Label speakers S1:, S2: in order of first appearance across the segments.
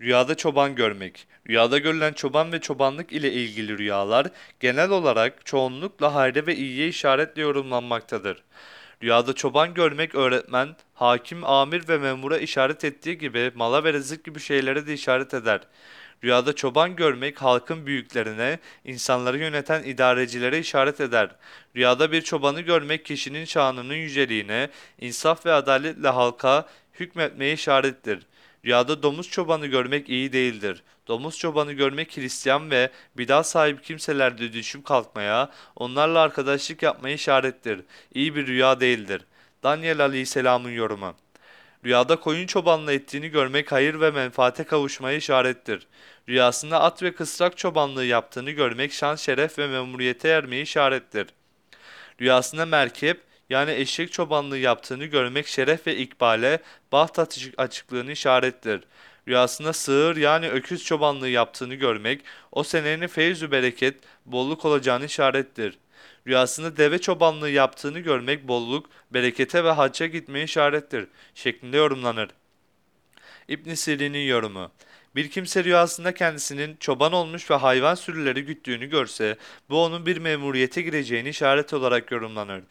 S1: Rüyada çoban görmek. Rüyada görülen çoban ve çobanlık ile ilgili rüyalar genel olarak çoğunlukla hayra ve iyiye işaretle yorumlanmaktadır. Rüyada çoban görmek öğretmen, hakim, amir ve memura işaret ettiği gibi mala ve rızık gibi şeylere de işaret eder. Rüyada çoban görmek halkın büyüklerine, insanları yöneten idarecilere işaret eder. Rüyada bir çobanı görmek kişinin şanının yüceliğine, insaf ve adaletle halka hükmetmeye işarettir. Rüyada domuz çobanı görmek iyi değildir. Domuz çobanı görmek Hristiyan ve bidat sahibi kimselerde düşüp kalkmaya, onlarla arkadaşlık yapmaya işarettir. İyi bir rüya değildir. Daniel Aleyhisselam'ın yorumu. Rüyada koyun çobanlığı ettiğini görmek hayır ve menfaate kavuşmaya işarettir. Rüyasında at ve kısrak çobanlığı yaptığını görmek şan, şeref ve memuriyete ermeye işarettir. Rüyasında merkep yani eşek çobanlığı yaptığını görmek şeref ve ikbale, baht açık- açıklığını işarettir. Rüyasında sığır yani öküz çobanlığı yaptığını görmek o senenin feyzü bereket, bolluk olacağını işarettir. Rüyasında deve çobanlığı yaptığını görmek bolluk, berekete ve hacca gitmeye işarettir şeklinde yorumlanır. İbn Sirin'in yorumu. Bir kimse rüyasında kendisinin çoban olmuş ve hayvan sürüleri güttüğünü görse, bu onun bir memuriyete gireceğini işaret olarak yorumlanır.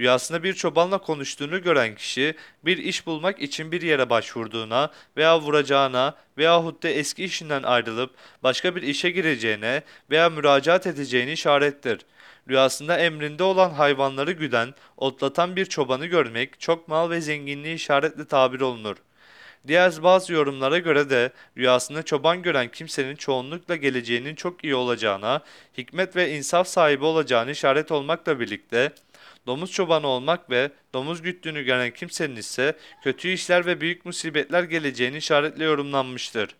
S1: Rüyasında bir çobanla konuştuğunu gören kişi, bir iş bulmak için bir yere başvurduğuna veya vuracağına veyahut da eski işinden ayrılıp başka bir işe gireceğine veya müracaat edeceğini işarettir. Rüyasında emrinde olan hayvanları güden, otlatan bir çobanı görmek çok mal ve zenginliği işaretle tabir olunur. Diğer bazı yorumlara göre de rüyasında çoban gören kimsenin çoğunlukla geleceğinin çok iyi olacağına, hikmet ve insaf sahibi olacağını işaret olmakla birlikte, domuz çobanı olmak ve domuz güttüğünü gören kimsenin ise kötü işler ve büyük musibetler geleceğini işaretle yorumlanmıştır.